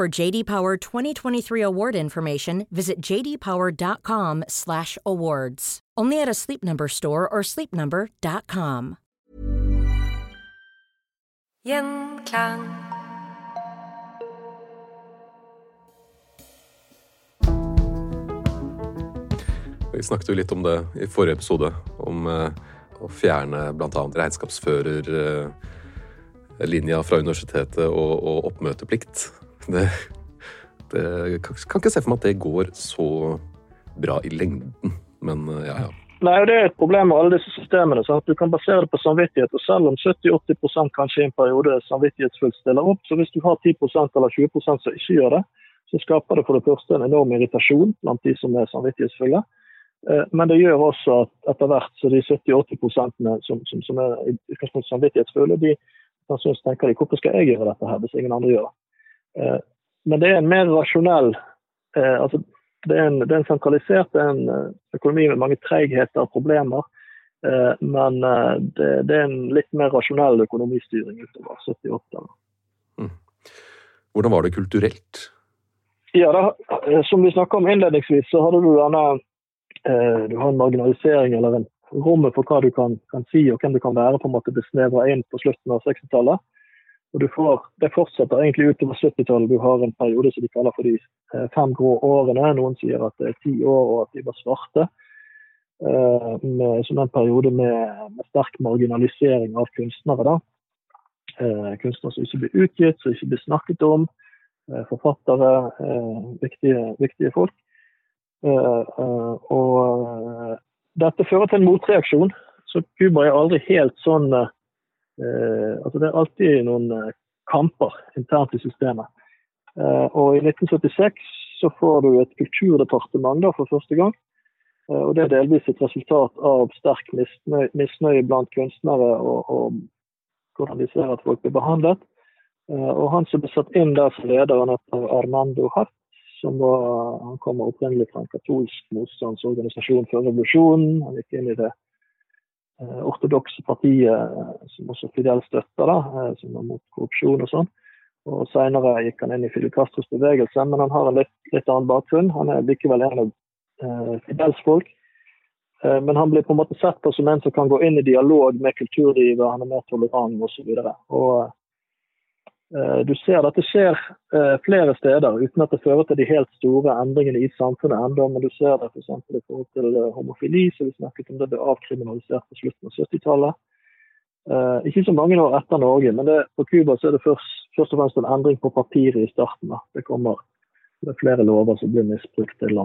For JD Power 2023 award information, visit jdpower.com/awards. Only at a Sleep Number store or sleepnumber.com. Gjenklang. Vi snakket jo litt om det i forrige episode, om eh, å fjerne bl.a. regnskapsførerlinja fra universitetet og, og oppmøteplikt. Det, det kan ikke se for meg at det går så bra i lengden, men eh, ja, ja. Nei, og Det er et problem med alle disse systemene. Sant? Du kan basere det på samvittighet. og Selv om 70-80 kanskje i en periode samvittighetsfullt stiller opp, så hvis du har 10% eller 20 som ikke gjør det, så skaper det for det første en enorm irritasjon blant de som er samvittighetsfulle. Eh, Men det gjør også at etter hvert så de 70-80 som, som, som er samvittighetsfulle, de kan synes, tenker de hvorfor skal jeg gjøre dette her hvis ingen andre gjør det. Eh, Men det er en mer rasjonell eh, altså det er, en, det er en sentralisert det er en eh, økonomi med mange tregheter og problemer. Men det, det er en litt mer rasjonell økonomistyring utover 78-tallet. Hvordan var det kulturelt? Ja, da, Som vi snakka om innledningsvis, så hadde du denne Du har en marginalisering eller en rommet for hva du kan, kan si og hvem du kan være, på en måte besnevra inn på slutten av 60-tallet. Og du får, Det fortsetter egentlig utover 70-tallet. Du har en periode som de kaller for de eh, fem grå årene. Noen sier at det er ti år og at de var svarte. Eh, med, som en periode med, med sterk marginalisering av kunstnere. da. Eh, kunstnere som ikke blir utgitt, som ikke blir snakket om. Forfattere, viktige, viktige folk. Og dette fører til en motreaksjon. Så Cuba er aldri helt sånn altså Det er alltid noen eh, kamper internt i systemet. Eh, og I 1976 så får du et kulturdepartement da for første gang. Eh, og Det er delvis et resultat av sterk misnøye, misnøye blant kunstnere og, og hvordan de ser at folk blir behandlet. Eh, Og Han som ble satt inn der som leder, han heter Armando Hart. Som var, han kommer opprinnelig fra en katolsk motstandsorganisasjon før revolusjonen. Han gikk inn i det eh, ortodokse partiet eh, som også Fidel støtter, da, eh, som er mot korrupsjon og sånn. Og Senere gikk han inn i Fidel Castros bevegelse, men han har en litt, litt annen bakgrunn. Han er likevel en av eh, Fidels folk. Eh, Men han blir på en måte sett på som en som kan gå inn i dialog med kulturlivet, han er mer tolerant osv. Eh, Du ser dette skjer eh, flere steder uten at det fører til de helt store endringene i samfunnet ennå. Men du ser det f.eks. i forhold til eh, homofili, som vi snakket om det ble avkriminalisert på slutten av 70-tallet. Eh, Ikke så mange år etter Norge, men det, på Cuba er det først, først og fremst en endring på papiret i starten. Det kommer det er flere lover som blir misbrukt til,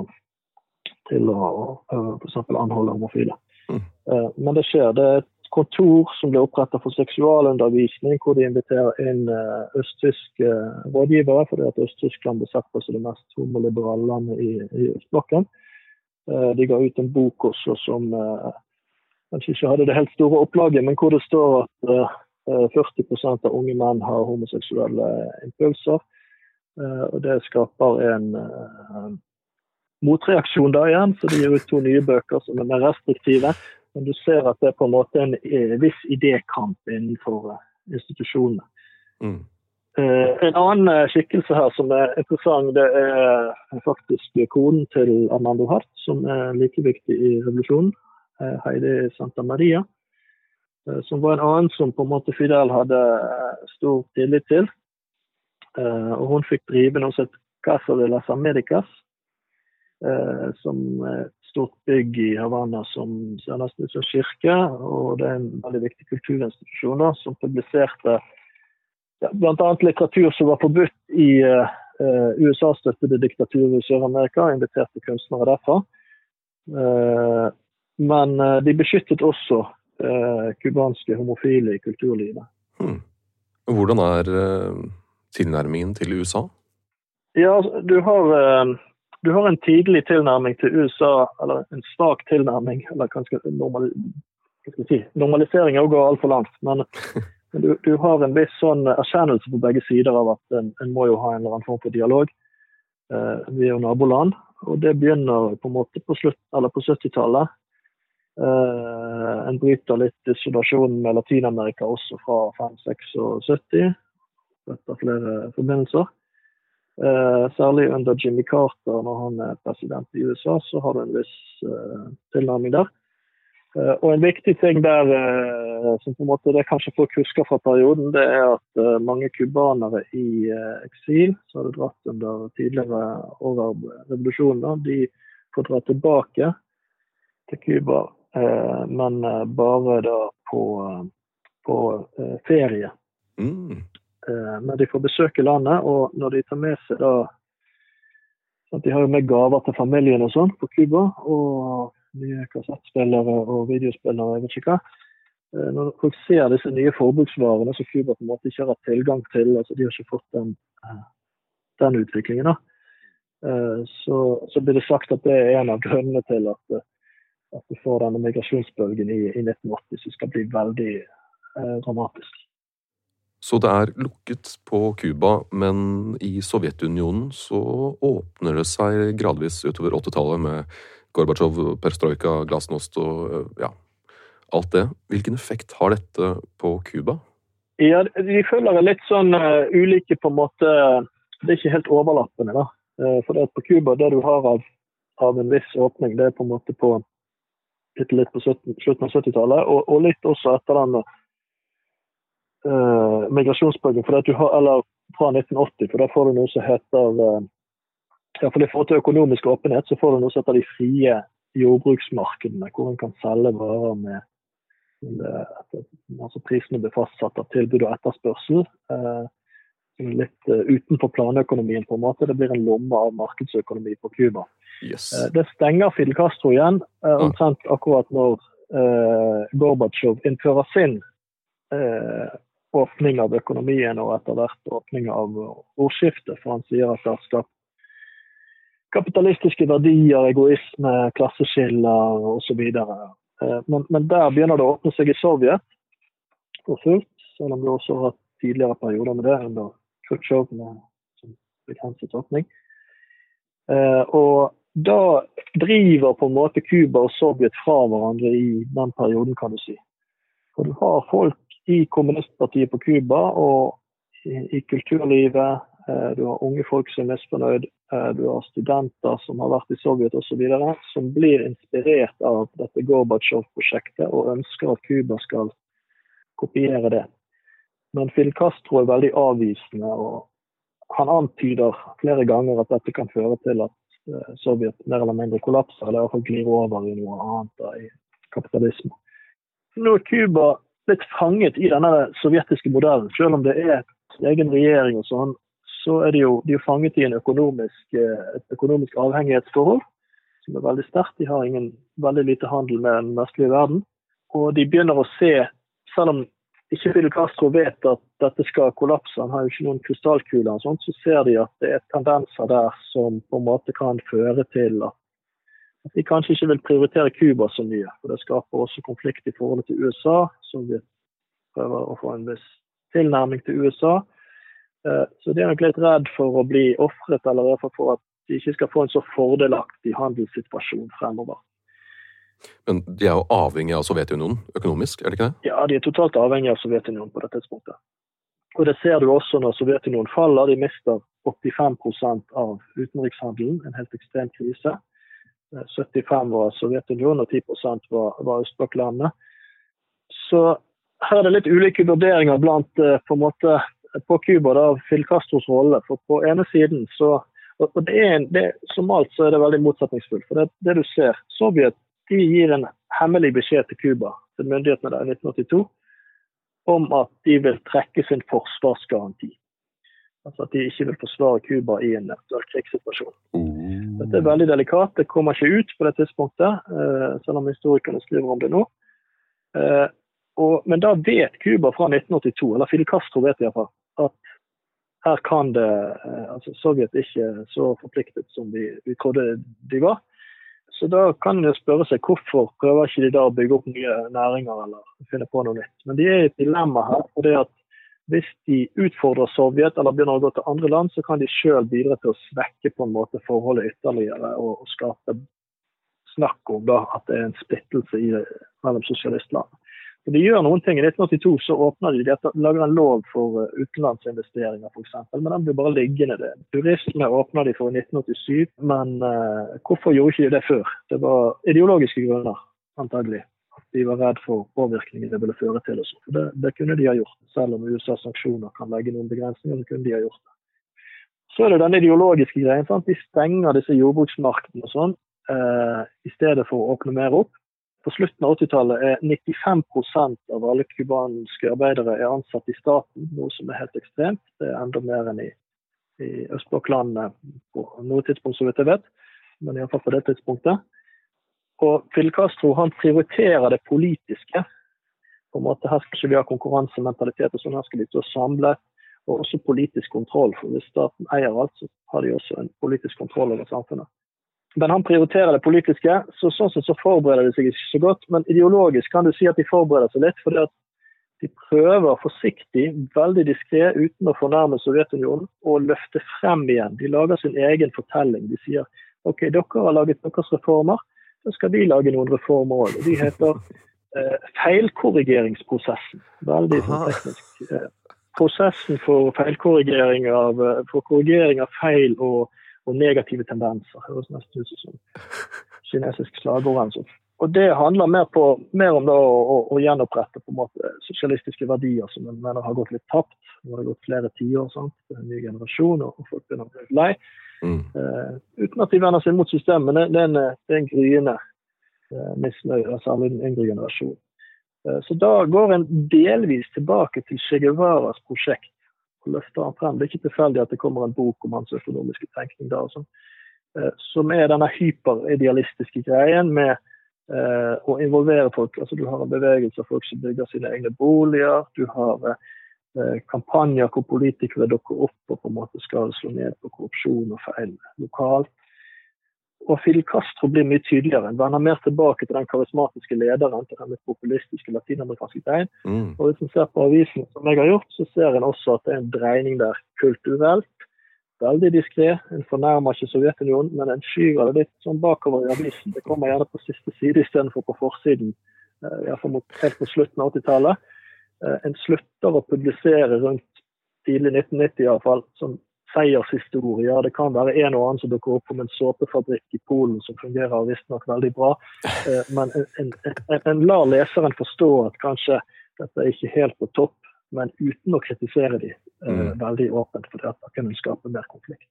til å f.eks. anholde homofile. Mm. Eh, Men det skjer. Det er et kontor som ble opprettet for seksualundervisning, hvor de inviterer inn eh, østtyske eh, rådgivere, fordi at Øst-Tyskland ble sett på som det mest homoliberale landet i, i østblokken. Eh, De ga ut en bok også som kanskje ikke hadde det helt store opplaget, men hvor det står at eh, eh, 40% av unge menn har homoseksuelle impulser. Og det skaper en motreaksjon da igjen, så de gir ut to nye bøker som er mer restriktive. Men du ser at det er på en måte en viss idékamp innenfor institusjonene. Mm. En annen skikkelse her som er interessant, det er faktisk koden til Armando Hart, som er like viktig i revolusjonen. Heidi Santa Maria. Eh, som var en annen som på en måte Fidel hadde eh, stor tillit til. Eh, og hun fikk drive noe som het Casa de las Americas, som stort bygg i Havanna som ser nesten ut som kirke. Og det er en veldig viktig kulturinstitusjon da, som publiserte ja, bl.a. litteratur som var forbudt i uh, USA-støttede diktaturer i Sør-Amerika, inviterte kunstnere derfra. Uh, men uh, de beskyttet også cubanske homofile i kulturlivet. Hmm. Hvordan er tilnærmingen til USA? Ja, altså, du har, du har, en tidlig tilnærming til USA, eller en svak tilnærming. eller kanskje normal, si, Normalisering går altfor langt. Men, men du, du, har en viss sånn erkjennelse på begge sider av at en, en må jo ha en eller annen form for dialog. Eh, vi er jo naboland, og det begynner på en måte på, slutt, på 70-tallet. Eh, en bryter litt isolasjonen med Latin-Amerika også fra 5-76 etter flere forbindelser. Uh, særlig under Jimmy Carter, når han er president i USA, så har du en viss uh, tilnærming der. og en viktig ting der, som på en måte det kanskje folk husker fra perioden, det er at mange cubanere i eksil, som hadde dratt under tidligere over revolusjonen, de får dra tilbake til Cuba Eh, men eh, bare da på, på eh, ferie. Mm. Men de får besøke landet, og når de tar med seg da De har jo med gaver til familien og sånn på Cuba, og nye kassettspillere og videospillere, jeg vet ikke hva. Når folk ser disse nye forbruksvarene som Cuba på en måte ikke har hatt tilgang til, altså de har ikke fått den, den utviklingen, da. Så, så, blir det sagt at det er en av grunnene til at at du får denne migrasjonsbølgen i, i 1980 som skal bli veldig eh, dramatisk. Så det er lukket på Cuba, men i Sovjetunionen så åpner det seg gradvis utover 80-tallet med Gorbatsjov, perestrojka, glasnost og eh, ja, alt det. Hvilken effekt har dette på Cuba? Ja, De det litt sånn uh, ulike på en måte Det er ikke helt overlappende. da. Uh, for det på Cuba, det du har av, av, en viss åpning, det er på en måte på litt på 17, slutten av 70-tallet, og, og, litt også etter den uh, migrasjonsbølgen. Eller fra 1980, for da får du noe som heter ja, for I forhold til økonomisk åpenhet så får du noe som heter de frie jordbruksmarkedene, hvor en kan selge varer med det, altså Prisene blir fastsatt av tilbud og etterspørsel. Uh, litt uh, utenfor planøkonomien, på en måte. Det blir en lomme av markedsøkonomi på Cuba. Yes. Uh, det stenger Fidel Castro igjen, uh, omtrent akkurat når Gorbatsjov innfører sin åpning av økonomien og etter hvert åpning av ordskiftet. For han sier at det har skapt kapitalistiske verdier, egoisme, klasseskiller osv. Men, men der begynner det å åpne seg i Sovjet for fullt, selv om det også har hatt tidligere perioder med det under Khrusjtsjov som begrenset åpning. Eh, og da driver på en måte Cuba og Sovjet fra hverandre i den perioden, kan du si. For du har folk i kommunistpartiet på Cuba og i, kulturlivet. Eh, du har unge folk som er misfornøyd. Eh, du har studenter som har vært i Sovjet osv. som blir inspirert av dette Gorbatsjov-prosjektet og ønsker at Cuba skal kopiere det. Men Fidel Castro er veldig avvisende, og han antyder flere ganger at dette kan føre til at eh, Sovjet mer eller mindre kollapser, eller iallfall glir over i noe annet i kapitalisme. Når Cuba litt fanget i denne sovjetiske modellen, selv om det er egen regjering og sånn, så er de jo de er fanget i økonomisk, eh, et økonomisk avhengighetsforhold som er veldig sterkt. De har ingen veldig lite handel med den vestlige verden. Og de begynner å se, selv om ikke Fidel Castro vet at dette skal kollapse, han har jo ikke noen krystallkuler, og sånt, så ser de at det er tendenser der som på en måte kan føre til at, de kanskje ikke vil prioritere Cuba så mye. for Det skaper også konflikt i forholdet til USA, som vi prøver å få en viss tilnærming til USA. Eh, så de er nok litt redd for å bli ofret, eller i hvert fall for at de ikke skal få en så fordelaktig handelssituasjon fremover. Men de er jo avhengig av Sovjetunionen økonomisk, er det ikke det? Ja, de er totalt avhengig av Sovjetunionen på dette tidspunktet. Og det ser du også når Sovjetunionen faller. De mister 85% av utenrikshandelen, en helt ekstrem krise. 75 var Sovjetunionen og 10 var, var østblokklandene. Så her er det litt ulike vurderinger blant eh, på en måte på Cuba av Fidel Castros rolle. For på ene siden så og det er, det, Som alt så er det veldig motsetningsfullt. For det, det du ser, Sovjet de gir en hemmelig beskjed til Cuba, til myndighetene der i 1982, om at de vil trekke sin forsvarsgaranti. Altså at de ikke vil forsvare Cuba i en eventuell krigssituasjon. Mm. Dette er veldig delikat. Det kommer ikke ut på det tidspunktet, eh, selv om historikerne skriver om det nå. Eh, men da vet Cuba fra 1982, eller Fidel Castro vet iallfall, at her kan det eh, altså Sovjet ikke så forpliktet som vi, vi trodde de var. Så da kan en spørre seg hvorfor prøver ikke de da å bygge opp nye næringer eller finne på noe nytt. Men de er i et dilemma her. for det at Hvis de utfordrer Sovjet eller begynner å gå til andre land, så kan de sjøl bidra til å svekke på en måte forholdet ytterligere og, skape snakk om da, at det er en splittelse i, mellom sosialistland. Så de gjør noen ting. I 1982 så åpner de, de lager en lov for eh, utenlandsinvesteringer f.eks., men den blir bare liggende. det. Turisme åpner de for i 1987, men uh, hvorfor gjorde de ikke det før? Det var ideologiske grunner, antagelig. De var redd for påvirkningen det ville føre til. For Det, det kunne de ha gjort. Selv om USAs sanksjoner kan legge noen begrensninger, så kunne de ha gjort det. Så er det den ideologiske greien. Sant? De stenger disse jordbruksmarkedene og sånn, eh, i stedet for å åpne mer opp. På slutten av 80-tallet er 95% av alle cubanske arbeidere er ansatt i staten, noe som er helt ekstremt. Det er enda mer enn i, i østblokklandene på noe tidspunkt, så vidt jeg vet. Men iallfall på det tidspunktet. Og Fidel Castro han prioriterer det politiske. På en måte Her skal ikke vi ha konkurransementalitet, og sånn, her skal de stå samlet. Og også politisk kontroll. For hvis staten eier alt, så har de også en politisk kontroll over samfunnet. Men han prioriterer det politiske, så sånn sett så forbereder de seg ikke så godt. Men ideologisk kan du si at de forbereder seg litt. for de prøver forsiktig, veldig diskré, uten å fornærme Sovjetunionen, å løfte frem igjen. De lager sin egen fortelling. De sier OK, dere har laget deres reformer, så skal vi lage noen reformer òg. De heter eh, feilkorrigeringsprosessen. Veldig teknisk. Eh, prosessen for feilkorrigering av, eh, for korrigering av feil og og negative tendenser. Høres nesten ut som kinesisk slagord. Og Det handler mer, på, mer om å, å, å, gjenopprette på en måte sosialistiske verdier som en mener har gått litt tapt. Nå har det gått flere tiår. Er en ny generasjon, og folk begynner å bli lei. Mm. Uh, uten at de vender seg mot systemet. Det, det, er en, gryende uh, misnøye, særlig den yngre generasjonen. Uh, så da går en delvis tilbake til Che Guevaras prosjekt løfter han frem. Det er ikke tilfeldig at det kommer en bok om hans økonomiske tenkning da, sånn. eh, som er denne hyperidealistiske greien med eh, å involvere folk. Altså, du har en bevegelse av folk som bygger sine egne boliger. Du har eh, kampanjer hvor politikere dukker opp og på en måte skal slå ned på korrupsjon og feil lokalt. Og Fidel Castro blir mye tydeligere. Han vender mer tilbake til den karismatiske lederen til den populistiske latinamerikanske tegn. Mm. Og Hvis en ser på avisen som jeg har gjort, så ser en også at det er en dreining der kulturelt. Veldig diskré. En fornærmer ikke Sovjetunionen, men en skyver det litt sånn bakover i avisen. Det kommer gjerne på siste side istedenfor på forsiden, uh, iallfall helt på slutten av 80-tallet. Uh, en slutter å publisere rundt tidlig 1990 iallfall, som seiershistorier. Det kan være en og annen som dukker opp om en såpefabrikk i Polen som fungerer visstnok veldig bra. Eh, men en, en, en, en, lar leseren forstå at kanskje dette er ikke helt på topp, men uten å kritisere de eh, mm. veldig åpent, for da kan skape mer konflikt.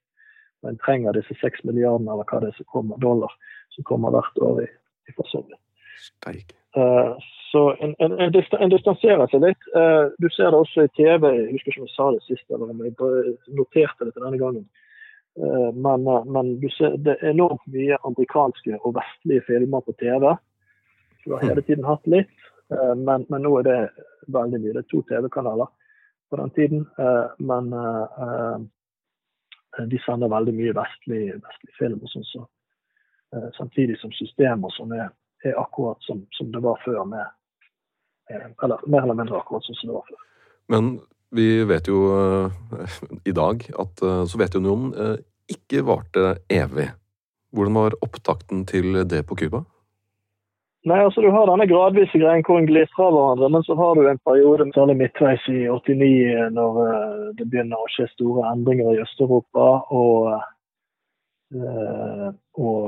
Og En trenger disse seks milliardene eller hva det er som kommer, dollar som kommer hvert år i, i forsøket. Uh, så en, en, en, distanserer seg litt. Uh, du ser det også i TV. Jeg husker ikke om jeg sa det sist, eller om jeg noterte det til denne gangen. Uh, men, men ser, det er enormt mye amerikanske og vestlige filmer på TV. Du har hele tiden hatt litt, men, men, nå er det veldig mye. Det er to TV-kanaler på den tiden. men de sender veldig mye vestlig, vestlig film, og sånn, så, samtidig som systemer som er er akkurat som, som, det var før. med eh, Eller mer eller mindre akkurat som det var før. Men Vi vet jo uh, i dag at uh, Sovjetunionen uh, ikke varte evig. Hvordan var opptakten til det på Cuba? Nei, altså Du har denne gradvise greien hvor en glir fra hverandre, men så har du en periode særlig midtveis i 89 når det begynner å skje store endringer i Øst-Europa. og Eh, og,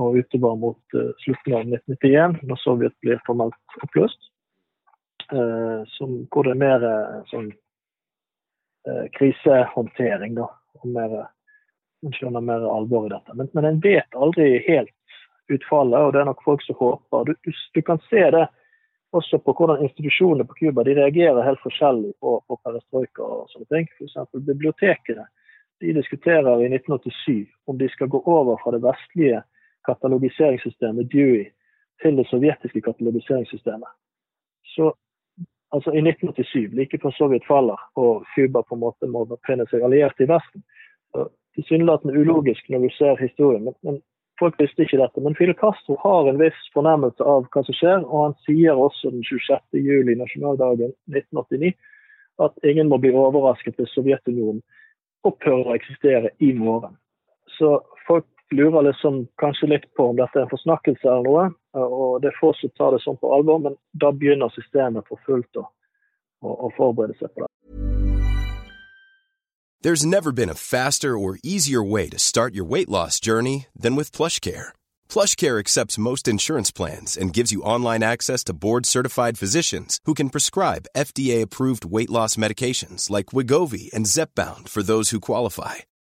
og utover mot eh, slutten av 1991, når Sovjet blir formelt oppløst. Eh, som, hvor det er mer sånn krisehåndtering, da. Og mer, man skjønner mer alvor i dette. Men, men en vet aldri helt utfallet, og det er nok folk som håper. Du, du, du kan se det også på hvordan institusjonene på Cuba reagerer helt forskjellig på, på perestrojka og sånne ting. F.eks. bibliotekene de diskuterer i 1987 om de skal gå over fra det vestlige katalogiseringssystemet Dewey til det sovjetiske katalogiseringssystemet. Så altså i 1987, like før Sovjet faller og Cuba på en måte må befinne seg alliert i Vesten. Tilsynelatende ulogisk når du ser historien, men, men, folk visste ikke dette. Men Fidel Castro har en viss fornemmelse av hva som skjer, og han sier også den 26. juli, nasjonaldagen 1989, at ingen må bli overrasket hvis Sovjetunionen opphører å eksistere i morgen. Så folk lurer liksom kanskje litt på om dette er en forsnakkelse eller noe. Og det er få som tar det sånn på alvor, men da begynner systemet for fullt å, å, å forberede seg på det. There's never been a faster or easier way to start your weight loss journey than with PlushCare. PlushCare accepts most insurance plans and gives you online access to board-certified physicians who can prescribe FDA-approved weight loss medications like Wigovi and Zepbound for those who qualify.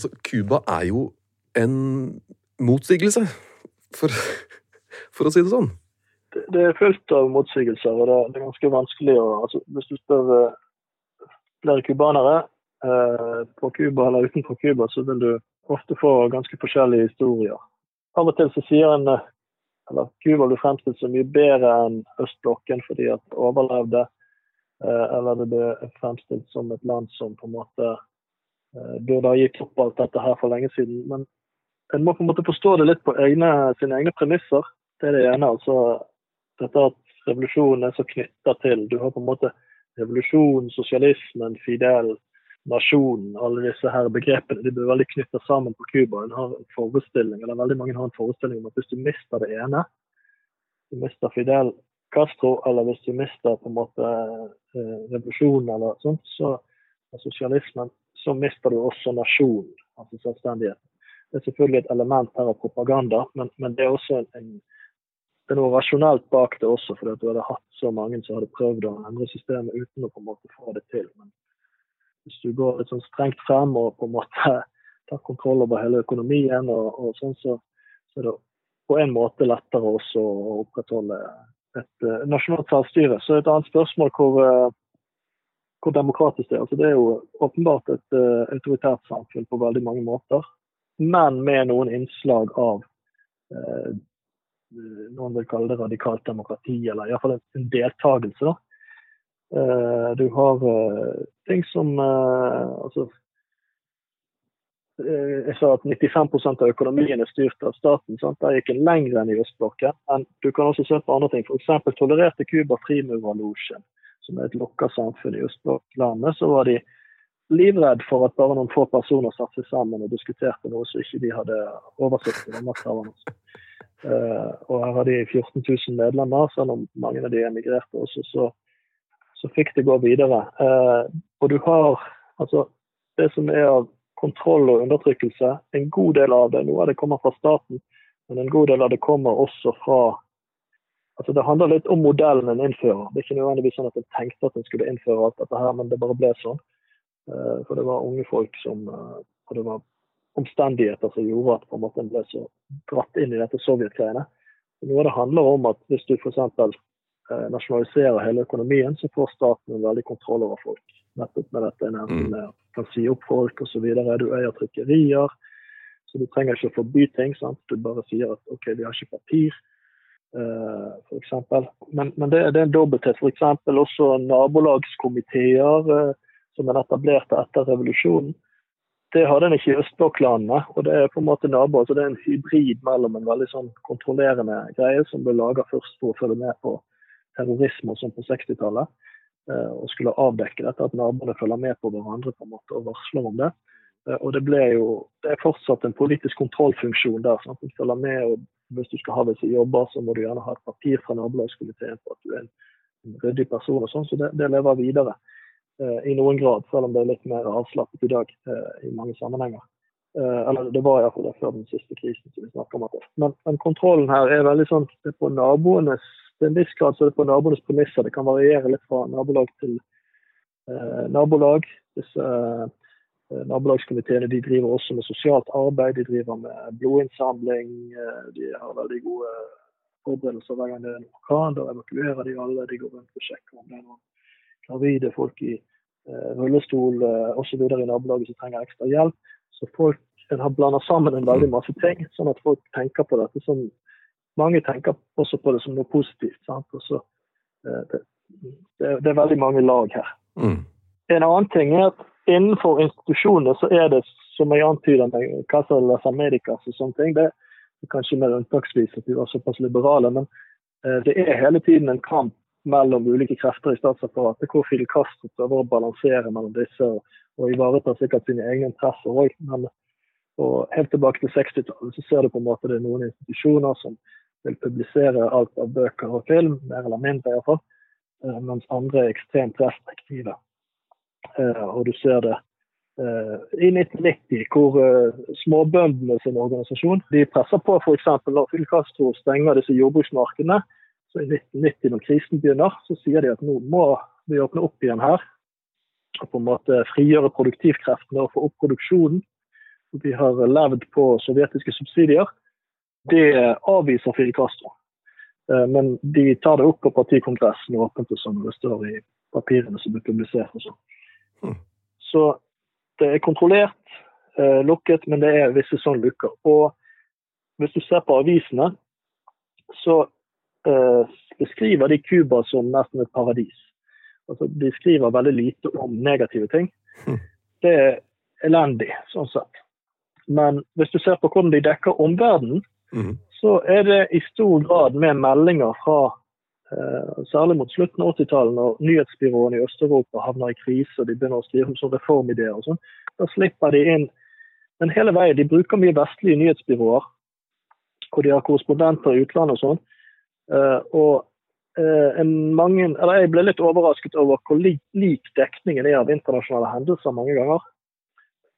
Altså, Cuba er jo en motsigelse, for, for å si det sånn. Det, det er fullt av motsigelser, og det, det er ganske vanskelig å altså, Hvis du spør uh, flere cubanere eh, på Cuba eller utenfor Cuba, så vil du ofte få ganske forskjellige historier. Av og til så sier en eh, eller Cuba blir fremstilt så mye bedre enn østblokken fordi at overlevde. Eh, eller det ble fremstilt som et land som på en måte eh, burde ha gitt opp alt dette her for lenge siden. Men en må på en måte forstå det litt på egne, sine egne premisser. Det er det ene. altså Dette at revolusjonen er så knytta til Du har på en måte revolusjon, sosialismen, Fidel, nasjonen, alle disse her begrepene, de blir veldig knytta sammen på Cuba. En har en forestilling, eller Veldig mange har en forestilling om at hvis du mister det ene, du mister Fidel Castro, eller hvis du mister på en måte eh, revolusjonen eller sånt, så sosialismen, så mister du også nasjonen, altså selvstendigheten. Det er selvfølgelig et element her av propaganda, men, men det er også en, en det er noe rasjonelt bak det også, fordi at du hadde hatt så mange som hadde prøvd å endre systemet uten å på en måte få det til. Men hvis du går litt sånn strengt frem og på en måte tar kontroll over hele økonomien, og, og sånn, så, så, er det på en måte lettere også å opprettholde et uh, nasjonalt selvstyre. Så et annet spørsmål hvor, uh, hvor demokratisk det er. Altså, det er jo åpenbart et uh, autoritært samfunn på veldig mange måter, men med noen innslag av noen vil kalle det radikalt demokrati, eller iallfall en, deltakelse. da Eh, du har ting som altså, jeg sa at 95% av økonomien er styrt av staten. Sant? Der gikk en lenger enn i østblokken. Men du kan også se på andre ting. F.eks. tolererte Cuba frimurerlosjen, som er et lukka samfunn i Østlandet, Så var de livredd for at bare noen få personer satte seg sammen og diskuterte noe som ikke de hadde oversikt over makthaverne. Uh, og her har de 14 000 medlemmer, selv om mange av de emigrerte også. Så, så fikk det gå videre. Uh, og du har altså det som er av kontroll og undertrykkelse. En god del av det, noe av det kommer fra staten, men en god del av det kommer også fra altså Det handler litt om modellen en innfører. Det er ikke nødvendigvis sånn at en tenkte at en skulle innføre alt dette her, men det bare ble sånn. Eh, for det var unge folk som eh, Og det var omstendigheter som gjorde at på en en ble så dratt inn i dette sovjetgreiene. Noe av det handler om at hvis du f.eks. Eh, nasjonaliserer hele økonomien, så får staten en veldig kontroll over folk nettopp med dette. Enten mm. med kan si opp folk osv. Du eier trykkerier, så du trenger ikke å forby ting. Sant? Du bare sier at OK, vi har ikke papir, f.eks. Men, men det, det, er en dobbelthet. F.eks. også nabolagskomiteer eh, som er etablert etter revolusjonen. Det hadde en ikke i østblokklandene. og Det er på en måte naboer, så det er en hybrid mellom en veldig sånn kontrollerende greie som ble laga først for å følge med på terrorisme og sånn på 60-tallet. Eh, og skulle avdekke dette, at naboene følger med på hverandre på en måte og varsler om det. Eh, og det, ble jo, det er fortsatt en politisk kontrollfunksjon der. Sant? De følger med, og Hvis du skal ha visse jobber, så må du gjerne ha et papir fra nabolagskomiteen på at du er en, en ryddig person. og sånn, Så det, det lever videre eh, i noen grad, selv om det er litt mer avslappet i dag eh, i mange sammenhenger. Eh, eller det var iallfall det før den siste krisen som vi snakker om. At men, men kontrollen her er veldig sånn det er på naboenes til en viss grad så er det på naboenes premisser. Det kan variere litt fra nabolag til eh, nabolag. Disse eh, nabolagskomiteene de driver også med sosialt arbeid, de driver med blodinnsamling. Eh, de har veldig gode forberedelser hver gang det er en orkan. Da evakuerer de alle. De går rundt og sjekker om det er noen gravide folk i eh, rullestol eh, osv. i nabolaget som trenger ekstra hjelp. Så folk en har blanda sammen en veldig masse ting, sånn at folk tenker på dette som mange tenker også på det som noe positivt. Også, eh, det, det, det, er veldig mange lag her. Mm. En annen ting er at innenfor institusjonene så er det, som jeg antyder med Casa de Las Americas og sånne ting, det er kanskje mer unntaksvis at vi var såpass liberale, men eh, det er hele tiden en kamp mellom ulike krefter i statsapparatet, hvor Fidel Castro prøver å balansere mellom disse og, og ivareta sikkert sine egne interesser òg. Og helt tilbake til 60-tallet så ser du på en måte det er noen institusjoner som vil publisere alt av bøker og film, mer eller mindre iallfall, eh, mens andre er ekstremt restriktive. Eh, og du ser det eh, i 1990, hvor småbøndene sin organisasjon de presser på f.eks. når Fidel Castro stenger disse jordbruksmarkedene. Så I 1990, når krisen begynner, så sier de at nå må vi åpne opp igjen her. Og på en måte frigjøre produktivkreftene og få opp produksjonen. Vi har levd på sovjetiske subsidier. Det avviser Fidel Castro. Eh, men de tar det opp på partikongressen åpent og sånn, det står i papirene som blir publisert. og sånn. Hmm. Så det er kontrollert, eh, lukket, men det er visse sånne lukker. Og hvis du ser på avisene, så eh, beskriver de Cuba som nesten et paradis. Altså, de skriver veldig lite om negative ting. Mm. Det er elendig, sånn sett. Men hvis du ser på hvordan de dekker omverdenen, mm. så er det i stor grad med meldinger fra Særlig mot slutten av 80-tallet, når nyhetsbyråene i Øst-Europa havner i krise og de begynner å skrive om sånne reformideer og sånn. Da slipper de inn Men hele veien, de bruker mye vestlige nyhetsbyråer, hvor de har korrespondenter i utlandet og sånn. Eh, og eh, mange, eller jeg ble litt overrasket over hvor lik dekningen er av internasjonale hendelser mange ganger.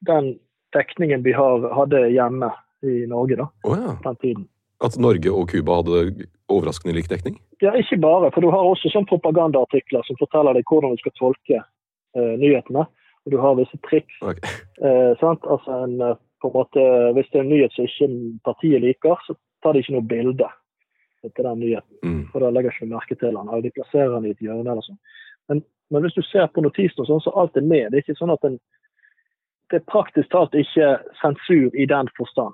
Den dekningen vi har, hadde hjemme i Norge da, oh, ja. den tiden. At Norge og Cuba hadde overraskende lik dekning? Ja, ikke bare. For du har også sånn propagandaartikler som forteller deg hvordan du skal tolke uh, nyhetene. Og du har visse triks. Okay. Uh, altså en, på en måte, hvis det er en nyhet som ikke partiet liker, så tar de ikke noe bilde til den nyheten. Mm. For da legger ikke merke til den. De plasserer den i et hjørne eller sånn. Men, men, hvis du ser på notisen, sånn, så alt er med. Det er ikke sånn at en det er praktisk talt ikke sensur i den forstand.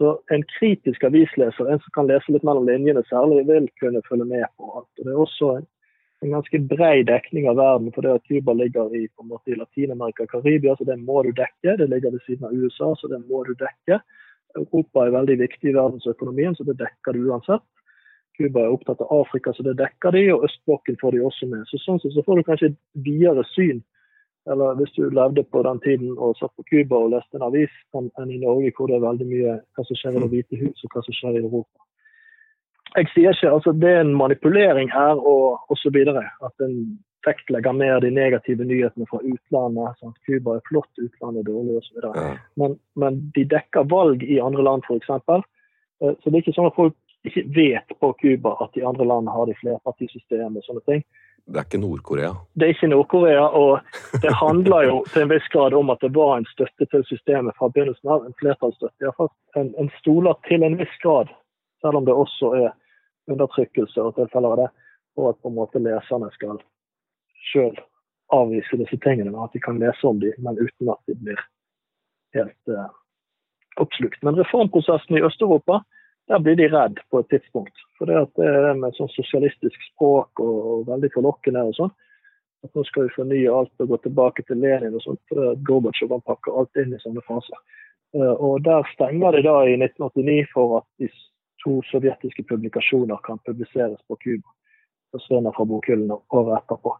Så en kritisk avisleser, en som kan lese litt mellom linjene særlig, vil kunne følge med på alt. Og det er også en, en ganske bred dekning av verden. For det at Cuba ligger i, på en måte, i Latin-Amerika og Karibia, så det må du dekke. Det ligger ved siden av USA, så det må du dekke. Europa er veldig viktig i verdensøkonomien, så det dekker du uansett. Cuba er opptatt av Afrika, så det dekker de, og østblokken får de også med. Så Sånn sett så får du kanskje et videre syn, eller hvis du levde på den tiden og satt på Cuba og leste en avis, enn i Norge, hvor det er veldig mye hva som skjer i Det hvite hus, og hva som skjer i Europa jeg sier ikke altså Det er en manipulering her og osv. At en vektlegger mer de negative nyhetene fra utlandet. Sånn Cuba er flott, utlandet er dårlig osv. Ja. Men, men de dekker valg i andre land, f.eks. Eh, så det er ikke sånn at folk ikke vet på Cuba at de andre landene har de flerpartisystemet og sånne ting. Det er ikke Nord-Korea? Det er ikke Nord-Korea. Og det handler jo til en viss grad om at det var en støtte til systemet fra begynnelsen av. En flertallsstøtte. Iallfall en, en stoler til en viss grad selv om det også er undertrykkelse og tilfeller av det, og at på en måte leserne skal sjøl avvise disse tingene, at de kan lese om dem, men uten at de blir helt uh, oppslukt. Men reformprosessen i Øst-Europa, der blir de redd på et tidspunkt. For det, at det er med sånn sosialistisk språk og, og veldig forlokkende og sånn. At nå skal vi fornye alt og gå tilbake til Lenin og sånt. For Gorbatsjov pakker alt inn i sånne faser. Uh, og der stenger de da i 1989 for at de to sovjetiske publikasjoner kan publiseres på Cuba. Forsvinner fra bokhyllene året etterpå.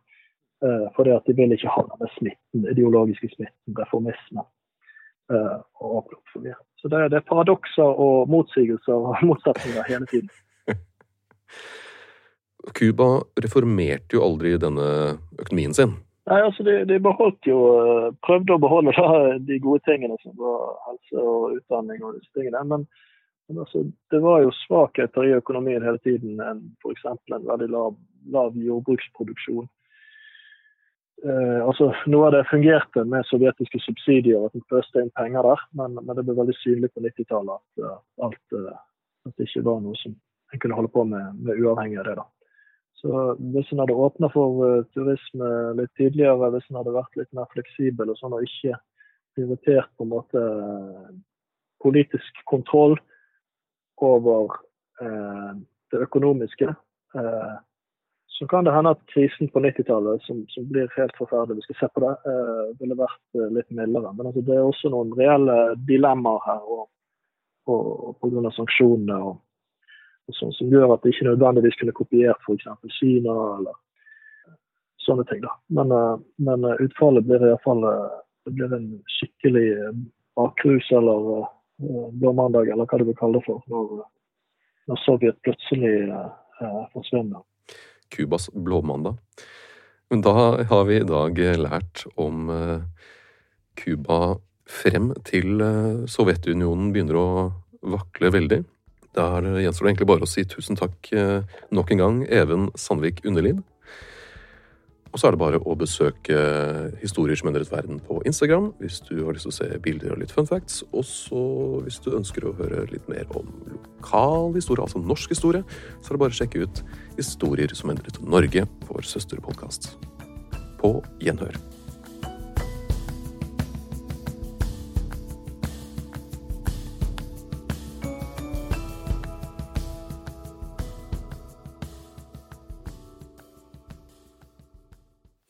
Uh, for det at de vil ikke ha denne smitten, ideologiske smitten, reformisme. Uh, og for mye. Så det, det er paradokser og motsigelser og motsetninger hele tiden. Cuba reformerte jo aldri denne økonomien sin. Nei, altså de, de beholdt jo, eh, prøvde å beholde da, de gode tingene som var helse og utdanning og disse tingene. Men men altså, det var jo svakheter i økonomien hele tiden f.eks. en veldig lav, lav jordbruksproduksjon. Eh, altså, Noe av det fungerte med sovjetiske subsidier, at en pøste inn penger der. Men, men, det ble veldig synlig på 90-tallet at, uh, alt, uh, at det ikke var noe som en kunne holde på med, med uavhengig av det. da. Så Hvis en hadde åpna for uh, turisme litt tidligere, hvis en hadde vært litt mer fleksibel og sånn, og ikke prioritert på en måte politisk kontroll, over det økonomiske, så kan det hende at krisen på 90-tallet, som, som, blir helt forferdelig, vi skal se på det, eh, ville vært eh, litt mildere. Men altså, det er også noen reelle dilemmaer her og, og, og pga. sanksjonene og, og sånn, som gjør at det ikke nødvendigvis kunne kopiert f.eks. Kina eller sånne ting. da. Men, eh, men eh, utfallet blir iallfall det blir en skikkelig bakrus eller blåmandag, eller hva du vil kalle det for, når, når Sovjet plutselig eh, forsvinner. Cubas blåmandag. Men da har vi i dag lært om Cuba eh, frem til eh, Sovjetunionen begynner å vakle veldig. Der gjenstår det egentlig bare å si tusen takk eh, nok en gang, Even Sandvik Underlid. Og så er det bare å besøke Historier som endret verden på Instagram hvis du har lyst til å se bilder og litt fun facts. Og så hvis du ønsker å høre litt mer om lokal historie, altså norsk historie, så er det bare å sjekke ut Historier som endret Norge, vår søsterpodkast. På gjenhør.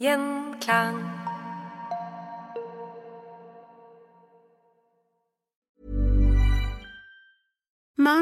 Gjenklang.